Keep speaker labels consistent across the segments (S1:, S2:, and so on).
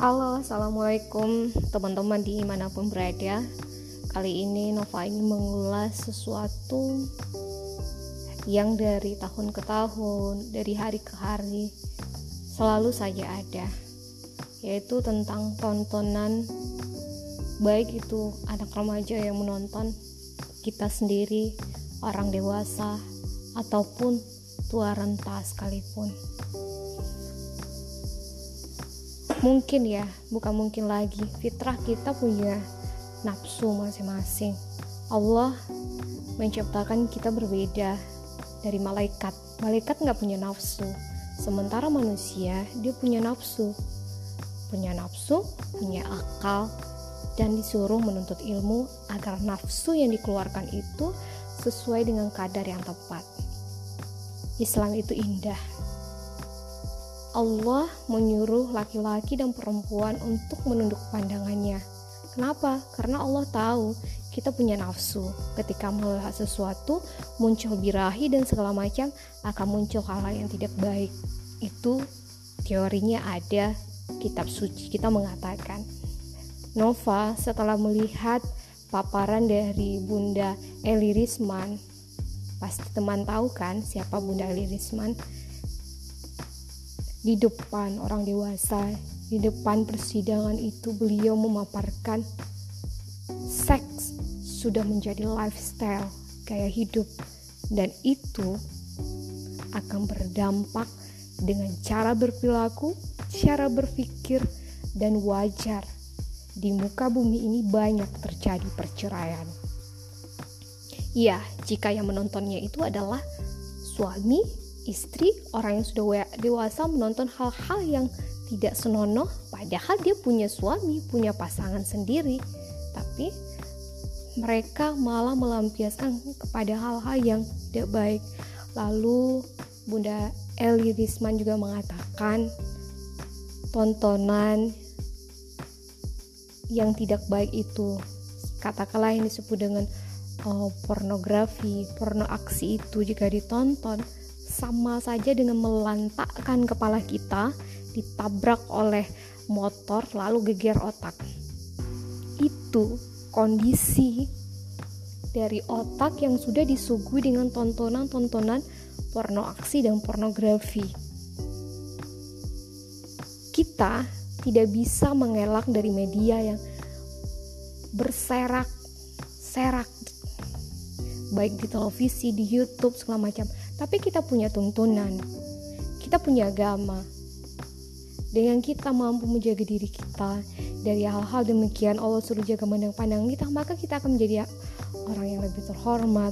S1: Halo, assalamualaikum teman-teman di mana pun berada. Kali ini Nova ingin mengulas sesuatu yang dari tahun ke tahun, dari hari ke hari selalu saja ada, yaitu tentang tontonan baik itu anak remaja yang menonton kita sendiri, orang dewasa, ataupun tua renta sekalipun mungkin ya bukan mungkin lagi. Fitrah kita punya nafsu masing-masing. Allah menciptakan kita berbeda dari malaikat. Malaikat nggak punya nafsu. Sementara manusia dia punya nafsu. Punya nafsu punya akal. Dan disuruh menuntut ilmu agar nafsu yang dikeluarkan itu sesuai dengan kadar yang tepat. Islam itu indah Allah menyuruh laki-laki dan perempuan untuk menunduk pandangannya. Kenapa? Karena Allah tahu kita punya nafsu. Ketika melihat sesuatu, muncul birahi dan segala macam akan muncul hal-hal yang tidak baik. Itu teorinya ada kitab suci kita mengatakan. Nova setelah melihat paparan dari Bunda Eli Risman, pasti teman tahu kan siapa Bunda Eli Risman? Di depan orang dewasa, di depan persidangan itu beliau memaparkan seks sudah menjadi lifestyle, gaya hidup dan itu akan berdampak dengan cara berperilaku, cara berpikir dan wajar di muka bumi ini banyak terjadi perceraian. Ya, jika yang menontonnya itu adalah suami istri orang yang sudah dewasa menonton hal-hal yang tidak senonoh padahal dia punya suami punya pasangan sendiri. Tapi mereka malah melampiaskan kepada hal-hal yang tidak baik. Lalu Bunda Eli Risman juga mengatakan tontonan yang tidak baik itu katakanlah yang disebut dengan oh, pornografi porno aksi itu jika ditonton sama saja dengan melantakkan kepala kita ditabrak oleh motor lalu geger otak. Itu kondisi dari otak yang sudah disuguhi dengan tontonan-tontonan porno aksi dan pornografi. Kita tidak bisa mengelak dari media yang berserak serak baik di televisi, di YouTube segala macam tapi kita punya tuntunan, kita punya agama. Dengan kita mampu menjaga diri kita dari hal-hal demikian, Allah suruh jaga pandang-pandang kita, maka kita akan menjadi orang yang lebih terhormat,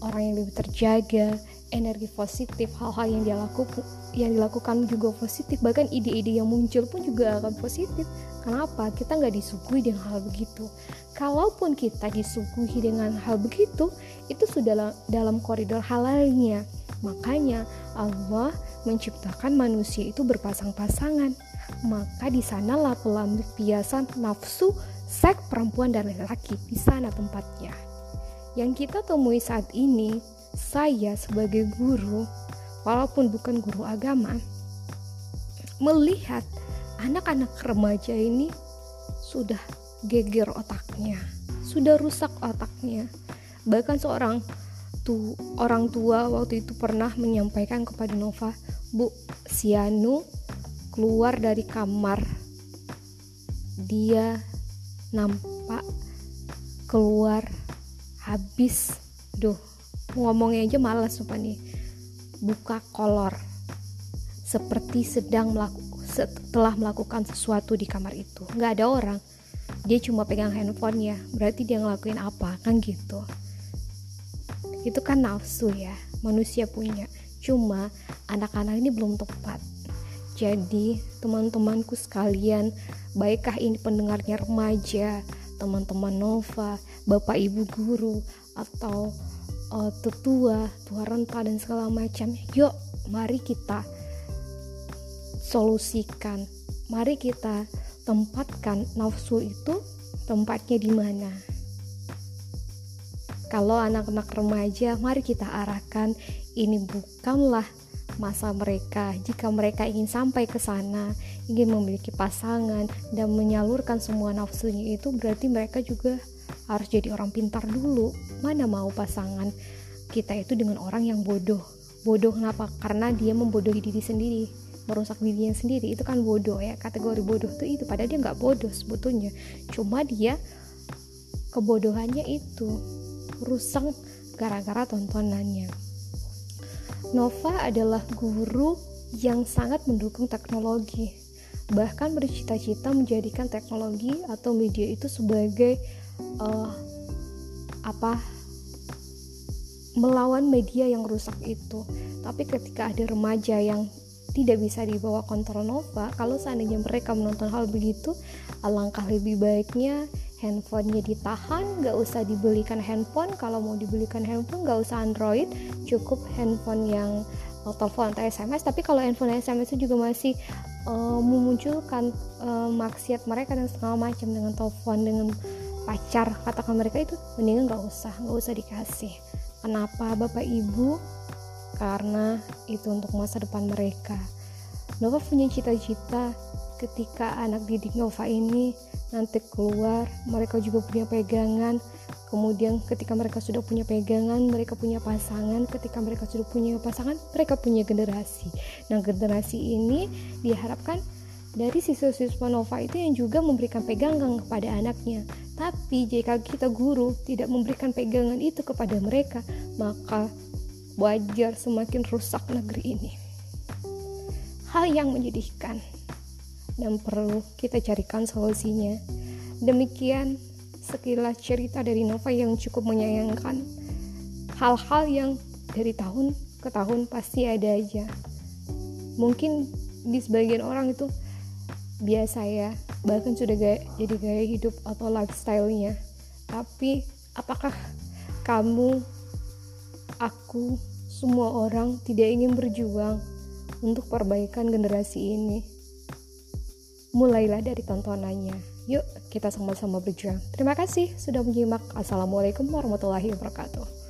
S1: orang yang lebih terjaga, energi positif, hal-hal yang dia lakukan yang dilakukan juga positif bahkan ide-ide yang muncul pun juga akan positif. Kenapa? Kita nggak disuguhi dengan hal begitu. Kalaupun kita disuguhi dengan hal begitu itu sudah dalam koridor halalnya makanya Allah menciptakan manusia itu berpasang-pasangan. Maka di sanalah pelampiasan nafsu seks perempuan dan laki-laki di sana tempatnya. Yang kita temui saat ini saya sebagai guru walaupun bukan guru agama, melihat anak-anak remaja ini sudah geger otaknya, sudah rusak otaknya. Bahkan seorang tu orang tua waktu itu pernah menyampaikan kepada Nova, "Bu, Sianu keluar dari kamar. Dia nampak keluar habis. Duh, ngomongnya aja malas sumpah nih buka kolor seperti sedang melakukan setelah melakukan sesuatu di kamar itu. Nggak ada orang. Dia cuma pegang handphonenya. Berarti dia ngelakuin apa? Kan gitu. Itu kan nafsu ya. Manusia punya. Cuma anak-anak ini belum tepat. Jadi teman-temanku sekalian baikkah ini pendengarnya remaja teman-teman Nova bapak ibu guru atau uh, tetua, tua renta dan segala macam. Yuk, mari kita solusikan. Mari kita tempatkan nafsu itu tempatnya di mana. Kalau anak-anak remaja, mari kita arahkan ini bukanlah masa mereka. Jika mereka ingin sampai ke sana, ingin memiliki pasangan dan menyalurkan semua nafsunya itu berarti mereka juga harus jadi orang pintar dulu. Mana mau pasangan kita itu dengan orang yang bodoh. Bodoh kenapa? Karena dia membodohi diri sendiri merusak dirinya sendiri itu kan bodoh ya kategori bodoh tuh itu padahal dia nggak bodoh sebetulnya cuma dia kebodohannya itu rusak gara-gara tontonannya Nova adalah guru yang sangat mendukung teknologi, bahkan bercita-cita menjadikan teknologi atau media itu sebagai uh, apa melawan media yang rusak itu. Tapi ketika ada remaja yang tidak bisa dibawa kontrol Nova, kalau seandainya mereka menonton hal begitu, alangkah lebih baiknya handphonenya ditahan gak usah dibelikan handphone kalau mau dibelikan handphone gak usah android cukup handphone yang uh, telepon atau sms tapi kalau handphone sms itu juga masih uh, memunculkan uh, maksiat mereka dan segala macam dengan telepon dengan pacar katakan mereka itu mendingan gak usah gak usah dikasih. Kenapa bapak ibu? Karena itu untuk masa depan mereka. Nova punya cita-cita ketika anak didik Nova ini nanti keluar mereka juga punya pegangan. Kemudian ketika mereka sudah punya pegangan mereka punya pasangan. Ketika mereka sudah punya pasangan mereka punya generasi. Nah generasi ini diharapkan dari siswa-siswa Nova itu yang juga memberikan pegangan kepada anaknya tapi jika kita guru tidak memberikan pegangan itu kepada mereka maka wajar semakin rusak negeri ini hal yang menyedihkan dan perlu kita carikan solusinya. Demikian sekilas cerita dari Nova yang cukup menyayangkan. Hal-hal yang dari tahun ke tahun pasti ada aja. Mungkin di sebagian orang itu biasa ya, bahkan sudah gaya, jadi gaya hidup atau lifestyle-nya. Tapi apakah kamu, aku, semua orang tidak ingin berjuang untuk perbaikan generasi ini? mulailah dari tontonannya. Yuk, kita sama-sama berjuang. Terima kasih sudah menyimak. Assalamualaikum warahmatullahi wabarakatuh.